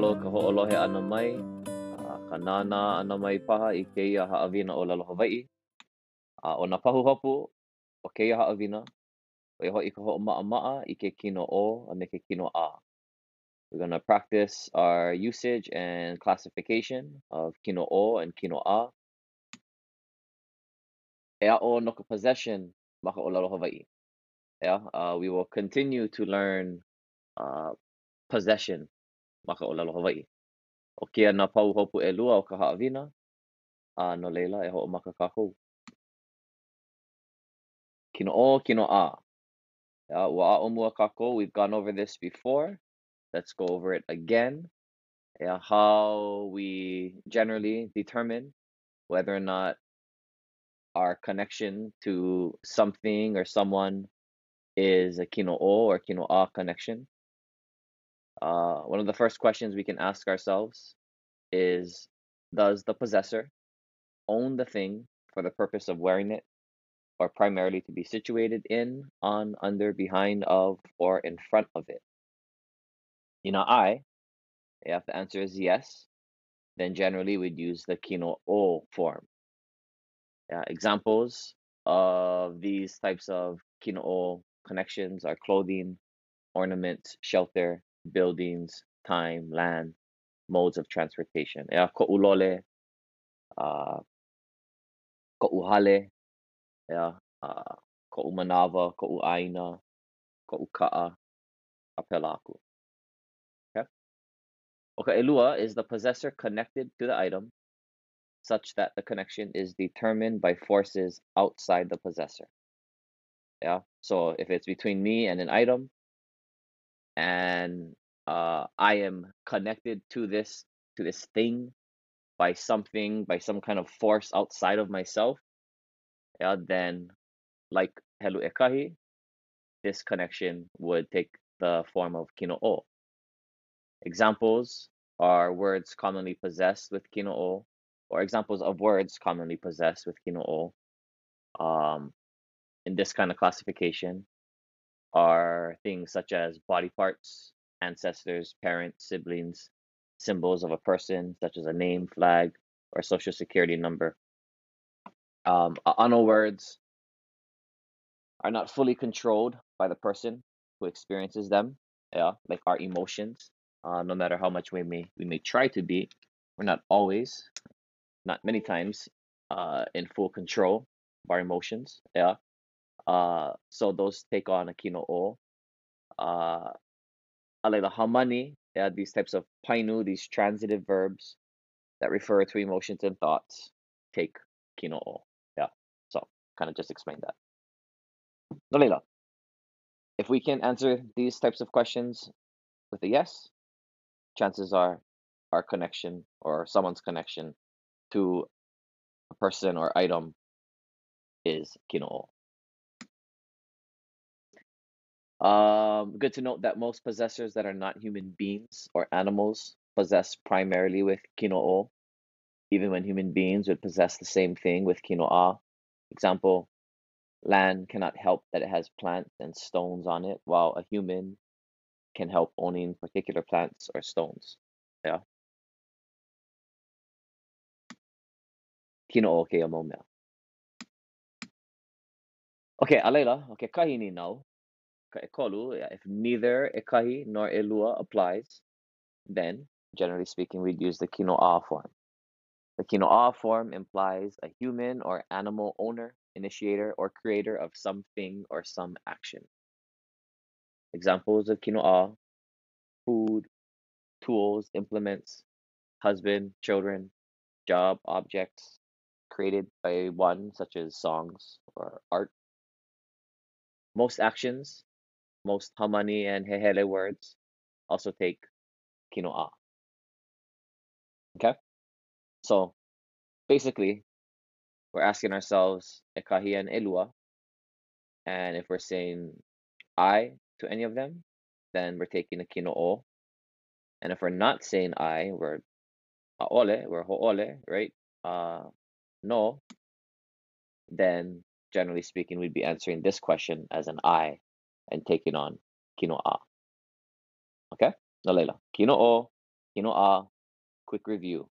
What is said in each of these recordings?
mahalo ka ho'olohe ana mai, uh, ka nana ana mai paha i ha'awina olelo Hawai'i. Uh, o na pahu hopu o ha'awina, o ka i ke kino o a me ke kino a. We're going to practice our usage and classification of kino o and kino a. E o no ka possession maka olelo Hawai'i. Yeah, uh, we will continue to learn uh, possession O kia na pau hopu o ka a no e kākou. Kino kino. Yeah, wa a omua kākou, we've gone over this before. Let's go over it again. Yeah, how we generally determine whether or not our connection to something or someone is a kino o or kino a connection. Uh, one of the first questions we can ask ourselves is Does the possessor own the thing for the purpose of wearing it, or primarily to be situated in, on, under, behind, of, or in front of it? You know, I, if the answer is yes, then generally we'd use the kino o form. Examples of these types of kino o connections are clothing, ornaments, shelter, buildings, time, land, modes of transportation. Yeah, ko'ulole, uh, ko'uhale, yeah, uh, ko'umanava, ko'uaina, ko'uka'a, apelaku. Okay. Okay, elua is the possessor connected to the item such that the connection is determined by forces outside the possessor. Yeah. So if it's between me and an item, and uh, I am connected to this to this thing by something by some kind of force outside of myself, yeah, then like helu ekahi, this connection would take the form of kino o. Examples are words commonly possessed with kino o, or examples of words commonly possessed with kino o. Um, in this kind of classification are things such as body parts, ancestors, parents, siblings, symbols of a person, such as a name, flag, or social security number. Um, words are not fully controlled by the person who experiences them. Yeah, like our emotions. Uh, no matter how much we may we may try to be, we're not always, not many times, uh, in full control of our emotions. Yeah. Uh, so those take on a kino o. Uh, alela hamani, yeah, these types of painu, these transitive verbs that refer to emotions and thoughts, take kino o. Yeah. So kind of just explain that. Nolila. If we can answer these types of questions with a yes, chances are our connection or someone's connection to a person or item is kino. Um, good to note that most possessors that are not human beings or animals possess primarily with kino'o, even when human beings would possess the same thing with kino'a. Example, land cannot help that it has plants and stones on it, while a human can help owning particular plants or stones. Yeah. Kino'o ke. Okay, alela, okay, kahini now. If neither ekahi nor elua applies, then generally speaking, we'd use the kinoa form. The kinoa form implies a human or animal owner, initiator, or creator of something or some action. Examples of kinoa food, tools, implements, husband, children, job, objects created by one, such as songs or art. Most actions most Hamani and Hehele words also take kinoa. Okay? So basically, we're asking ourselves ekahi and elua. And if we're saying I to any of them, then we're taking a kinoo. And if we're not saying I, we're aole, we're ho'ole, right? Uh, no, then generally speaking, we'd be answering this question as an I and taking on kinoa. Okay? Nalela. Kinoo, kino a, quick review.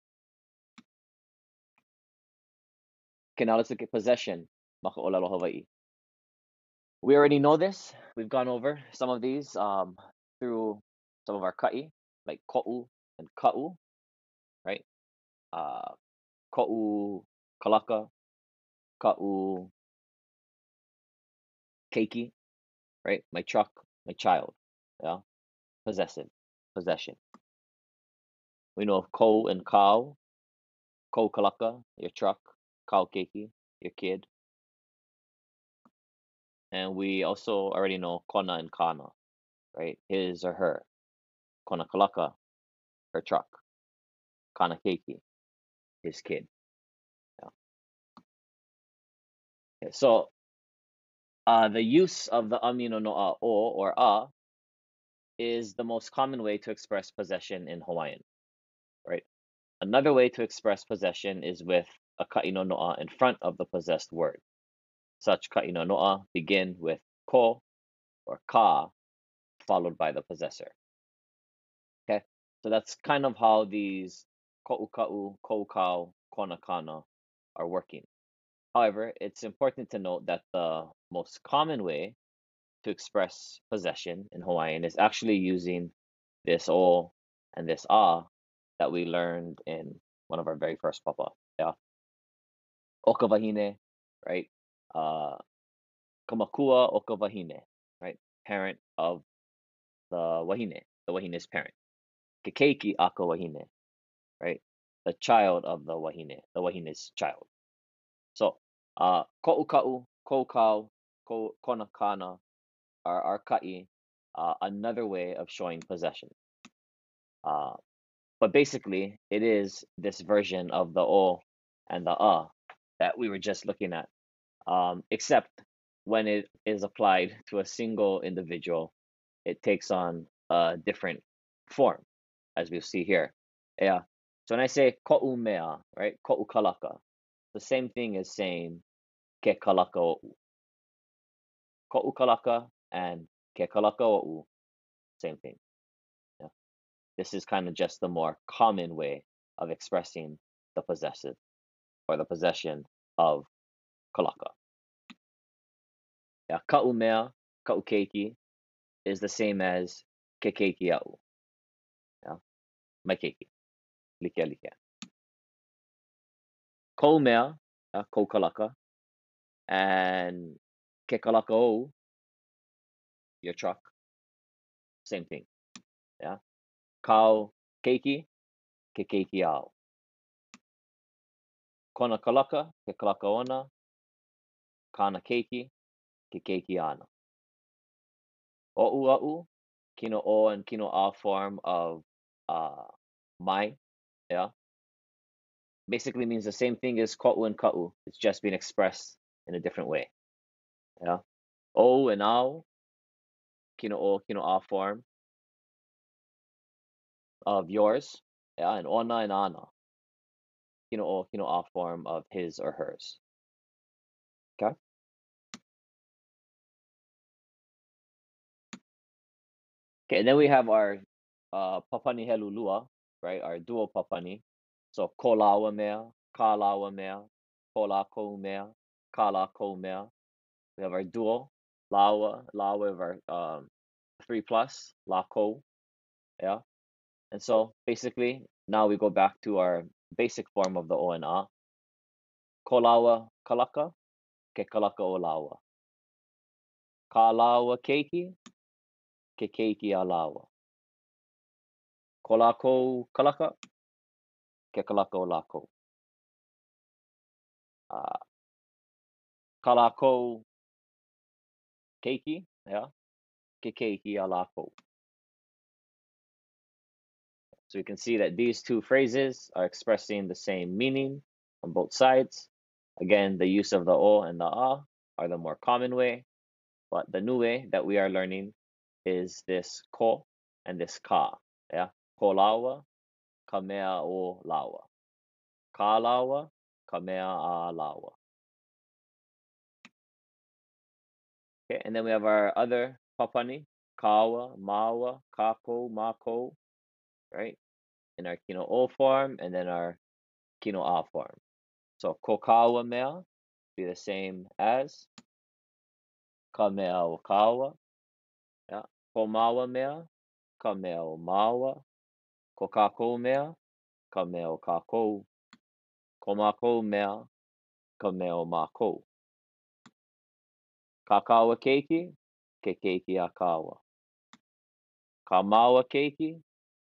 Okay, now let's look at possession. We already know this. We've gone over some of these um, through some of our ka'i, like ko'u and ka'u, right? Uh, ko'u kalaka, ka'u keiki, right? My truck, my child, yeah? Possessive, possession. We know of ko and kau, ko kalaka, your truck, kau keiki, your kid. And we also already know kona and kana, right? His or her. Kona kalaka, her truck. Kana keiki, his kid. Yeah. Okay, so uh, the use of the 'ami nono'a uh, o or a is the most common way to express possession in Hawaiian, right? Another way to express possession is with a ka'i nono'a uh, in front of the possessed word. Such ka'i nono'a uh, begin with ko or ka, followed by the possessor. Okay, so that's kind of how these ko'u ka'u, ko'u kau, kona kana are working. However, it's important to note that the most common way to express possession in Hawaiian is actually using this o and this a that we learned in one of our very first papa. Yeah. Okawahine, right? Uh Kamakua Okawahine, right? Parent of the wahine, the wahine's parent. Kekeiki Aka Wahine, right? The child of the wahine, the wahine's child. So uh ko'u ka'u, ko kau, ko kona kana are are ka'i, uh, another way of showing possession. Uh, but basically, it is this version of the o and the a that we were just looking at, um, except when it is applied to a single individual, it takes on a different form, as we see here. Yeah. So when I say ko'u mea, right, ko'u kalaka, the same thing as saying ke kalaka o'u. Ko'u kalaka and ke kalaka o'u, same thing. Yeah. This is kind of just the more common way of expressing the possessive or the possession of kalaka. Yeah, ka'u mea, ka'u keiki is the same as ke keiki a'u. Yeah, my keiki, like like. Ko mea, uh, kalaka, and ke kalaka o'u, your truck, same thing. Yeah, kau keiki, ke keiki a'u. Kona kalaka, ke kalaka ona, kana keiki, ke keiki ana. O'u kino o and kino a form of uh mai, yeah. Basically means the same thing as ko'u and ka'u. It's just being expressed in a different way. Yeah. O and ao, kino o, kino a form of yours. Yeah, and ona and ana. Kino o, kino a form of his or hers. Okay. Okay, and then we have our uh papani helulua, right? Our dual papani. So kolawa mea, kalawa mea, kola ko mea, kala ko mea. We have our dual, lawa, lawa of our um three plus, la ko, yeah. And so basically now we go back to our basic form of the o and a. Kolawa kalaka, ke kalaka o lawa. Kalawa keiki, ke keiki a lawa. Kolako kalaka, ke kalaka o lako. Uh, kalako keiki, yeah, ke keiki a lako. So you can see that these two phrases are expressing the same meaning on both sides. Again, the use of the o and the a are the more common way, but the new way that we are learning is this ko and this ka. Yeah, ko lawa, ka mea o lawa. Ka lawa, ka mea a lawa. Okay, and then we have our other papani, kawa, mawa, kako, mako, right? in our kino o form and then our kino a form. So kokawa mea be the same as ka mea o kawa. Yeah. Komawa mea, ka mea o mawa. Ko kākou mea, ka mea o kākou. Ko mea, ka mea o mākou. Ka kawa keiki, ke keiki a kawa. Ka mawa keiki,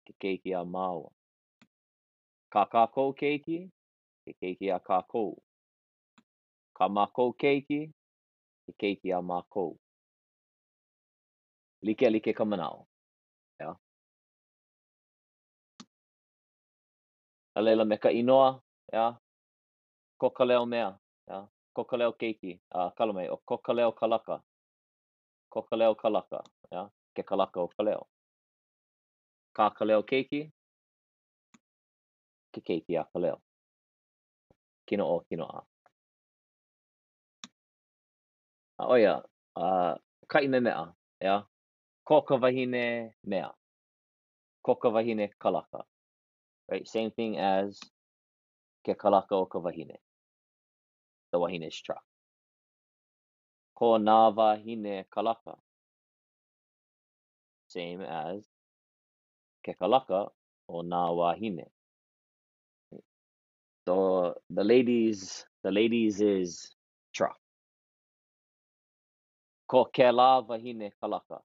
ke keiki a mawa. Ka kākou keiki, ke keiki a kākou. Ka mākou keiki, ke keiki a mākou. Like like ka manao. Yeah. A leila me ka inoa, yeah. Ko ka leo mea, yeah. Ko ka leo keiki, uh, kalamai, o ko ka leo kalaka. Ko ka leo kalaka, yeah. Ke kalaka o ka leo. Ka ka leo keiki, ke keiki a ka leo. Kino o kino a. A oia, uh, kai me mea, yeah. Ko ka wahine mea. Ko ka wahine kalaka. Right? Same thing as ke kalaka o ka wahine. The wahine truck. Ko nā wahine kalaka. Same as ke kalaka o nā wahine. So the ladies, the ladies is truck. Ko ke lā wahine kalaka.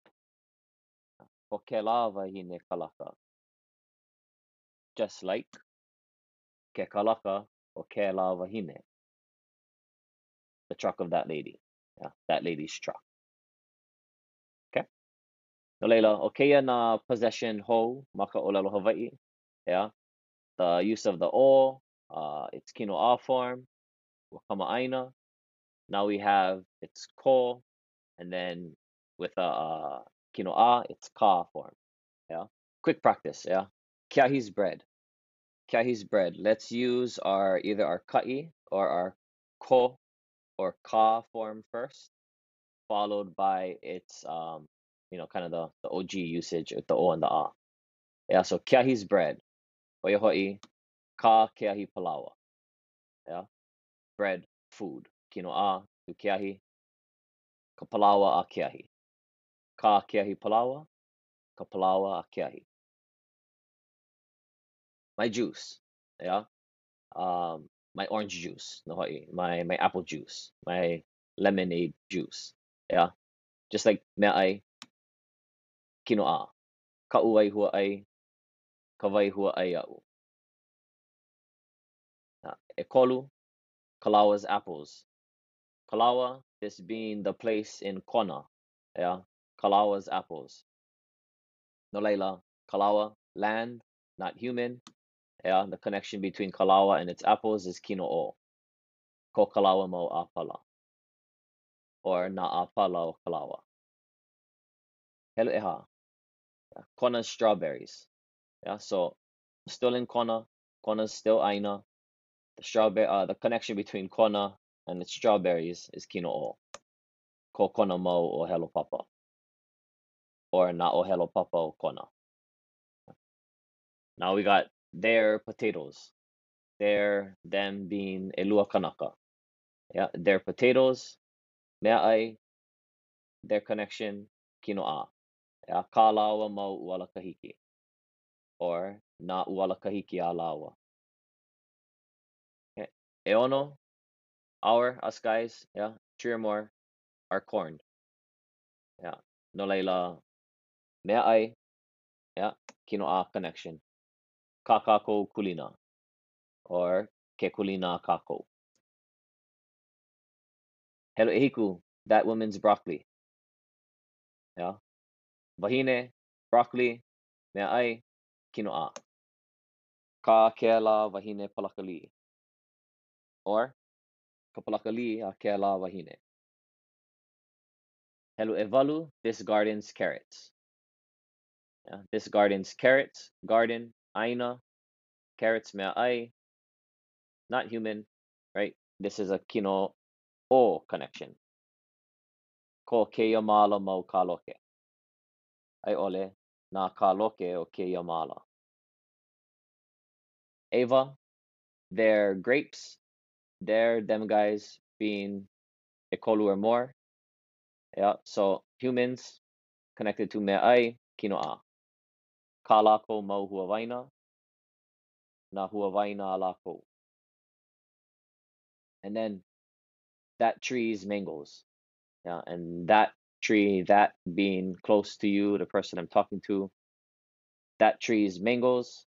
Ko ke lā wahine kalaka. Just like ke kalaka o ke lā wahine. The truck of that lady. Yeah, that lady's truck. Okay? No leila, okay na possession ho maka olelo Hawaii. Yeah. The use of the o, uh, its kino a form, wakama aina. Now we have its ko, and then with a uh, kino a, it's ka form. Yeah. Quick practice. Yeah. Kiahi's bread. Kiahi's bread. Let's use our either our kai or our ko or ka form first, followed by its um, you know, kind of the, the OG usage with the o and the a. Yeah. So kiahi's bread. Oiahoi ka keahi palawa. Yeah. Bread, food. Kino a, tu keahi, ka palawa a keahi. Ka keahi palawa, ka palawa a keahi. My juice. Yeah. Um, my orange juice. My my apple juice. My lemonade juice. Yeah. Just like mea ai, kino a. Ka uai hua ai, ka vai hua ai au. E kolu, Kalawa's apples. Kalawa, this being the place in Kona. Yeah. Kalawa's apples. No leila, Kalawa, land, not human. Yeah, the connection between Kalawa and its apples is kino o. Ko Kalawa mo apala. Or na apala o Kalawa. Helo eha. Yeah. Kona's strawberries. Yeah, so still in Kona. Kona's still aina. The strawberry uh the connection between Kona and its strawberries is kino o. Ko Kona mo o helo papa. Or na o helo papa o Kona. Now we got their potatoes. Their them being elua kanaka. Yeah, their potatoes. Mea ai, their connection, kino a. Yeah, ka lawa mau uala kahiki. Or na uala kahiki a lawa. Okay. E our, us guys, yeah, three or more, are corn. Yeah. No leila, mea ai, yeah, kino a connection. Ka kako kulina. Or kekulina kako. Hello ehiku, that woman's broccoli. Yeah. Wahine, broccoli, mea ai, kino a. Ka ke la wahine palakali. Or ka palakali a ke la wahine. Hello evalu, this garden's carrots. Yeah, this garden's carrots, garden, aina, carrots mea ai, not human, right? This is a kino o connection. Ko keia mala mau kaloke. Ai ole, na kaloke o keia mala. Ava, they're grapes. They're them guys being ekolu or more. Yeah, so humans connected to me'ai, kinoa. Kalako mau huawaina, na huawaina alako. And then that tree's mangoes. Yeah, and that tree, that being close to you, the person I'm talking to, that tree's mangoes,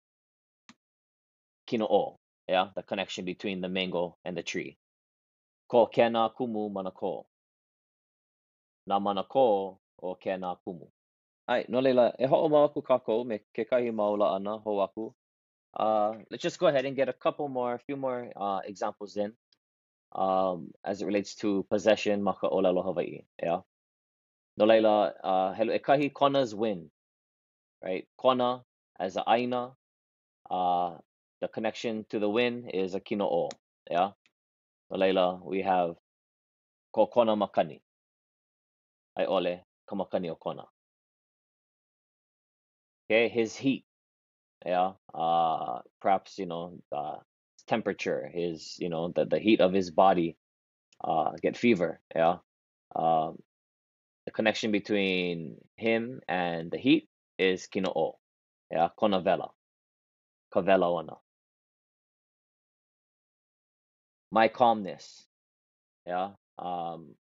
kino'o. Yeah, the connection between the mango and the tree. Ko kena kumu manako. Na manako o kena kumu. Ai, no leila, e ho'o mau aku kako me ke kahi maula ana ho aku. Uh, let's just go ahead and get a couple more, a few more uh, examples in um, as it relates to possession maka olelo Hawaii. Yeah. No leila, uh, helo e kahi kona's win, right? Kona as a aina, uh, the connection to the win is a kino o. Yeah. No leila, we have ko kona makani. Ai ole, kamakani o kona. Okay, his heat. Yeah. Uh, perhaps, you know, uh, temperature, his, you know, the, the heat of his body, uh, get fever. Yeah. Um, the connection between him and the heat is kino o. Yeah. Kona vela. Kavela ona. My calmness. Yeah. Um,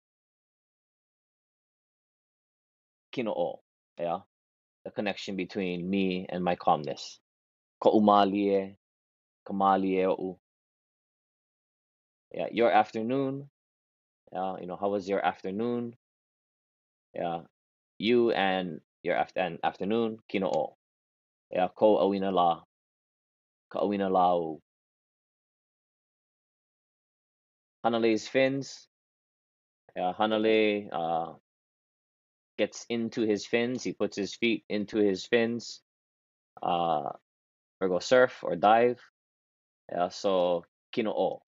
kino o. Yeah. The connection between me and my calmness. Ko umalie, kamalie. Yeah. Your afternoon. Yeah. You know, how was your afternoon? Yeah. You and your after and afternoon, kino o. Yeah. Ko awina la. Ka awina lau. Hanale's fins. Yeah. Hanale, uh, gets into his fins. He puts his feet into his fins, uh, or go surf or dive. Yeah, so kino o.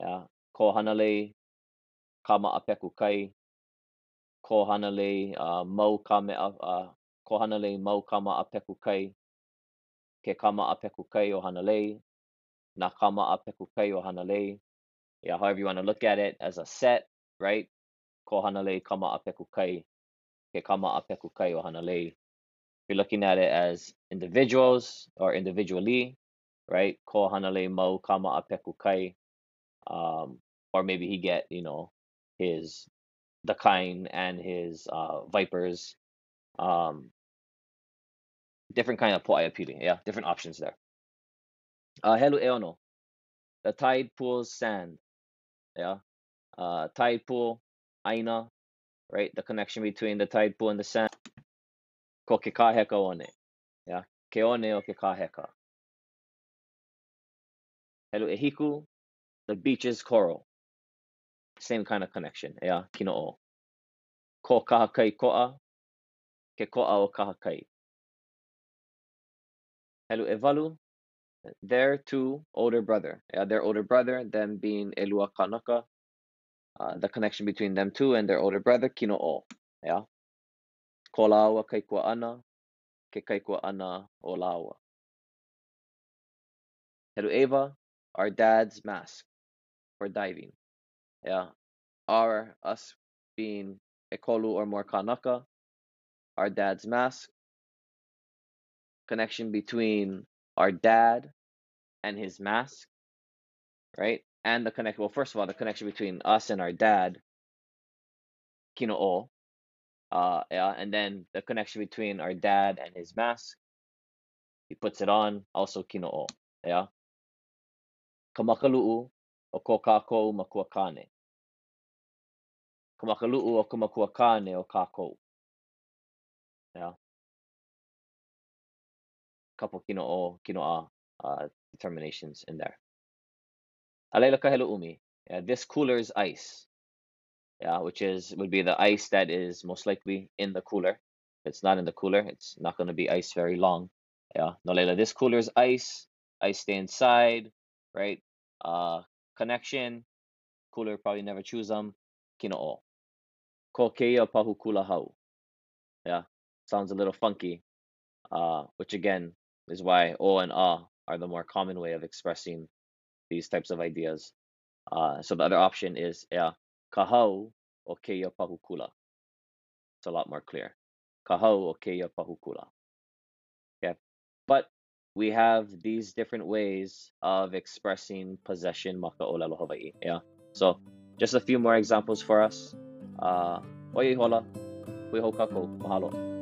Yeah, ko hanale kama apeku kai. Ko hanale uh, mau kame uh, ko mau kama apeku kai. Ke kama apeku kai o hanale. Na kama apeku kai o hanale. Yeah, however you want to look at it as a set, right? Ko hanale kama apeku kai. Ke kama apeku kai o you're looking at it as individuals or individually, right? Ko hanale mau kama apeku kai. Um, or maybe he get, you know, his the kind and his uh vipers. Um, different kind of po'a appealing. Yeah, different options there. Uh, helu eono, the tide pool's sand. Yeah, uh, tide pool, aina, right? The connection between the tide pool and the sand. Ko ke kaheka one. Yeah, ke one o ke kaheka. Helu the beach's coral. Same kind of connection. Yeah, kino o. Ko kahakai ko'a, ke ko'a o kahakai. Helu evalu, their two older brother. Yeah, their older brother, them being Elua Kanaka. Uh, the connection between them two and their older brother, kino o. Yeah. Ko laua kai kua ana, ke kai kua ana o. Helu Eva, our dad's mask for diving. Yeah. Our, us being Ekolu or more Kanaka, our dad's mask. Connection between our dad and his mask, right? And the connect. Well, first of all, the connection between us and our dad, Kino O, uh, yeah, and then the connection between our dad and his mask. He puts it on, also Kino O, yeah. Kamakalu'u o ko kako makuakane. Kamakalu'u o kamakuakane o kako. Yeah. Couple Kino O, Kino A uh, determinations in there. Kahelo umi. This cooler is ice. Yeah, which is would be the ice that is most likely in the cooler. It's not in the cooler, it's not going to be ice very long. Yeah, no lela. This cooler is ice. Ice stay inside, right? Uh, connection. Cooler probably never choose them. Kino o. Ko keia pahu kula hau. Yeah, sounds a little funky. Uh, which again is why o and a are the more common way of expressing these types of ideas. Uh, so the other option is ea kahau o keia pahukula. It's a lot more clear. Kahau o keia pahukula. Okay, but we have these different ways of expressing possession maka olelo Hawaii. Yeah. So just a few more examples for us. Uh, oye hola, hui hokako, mahalo.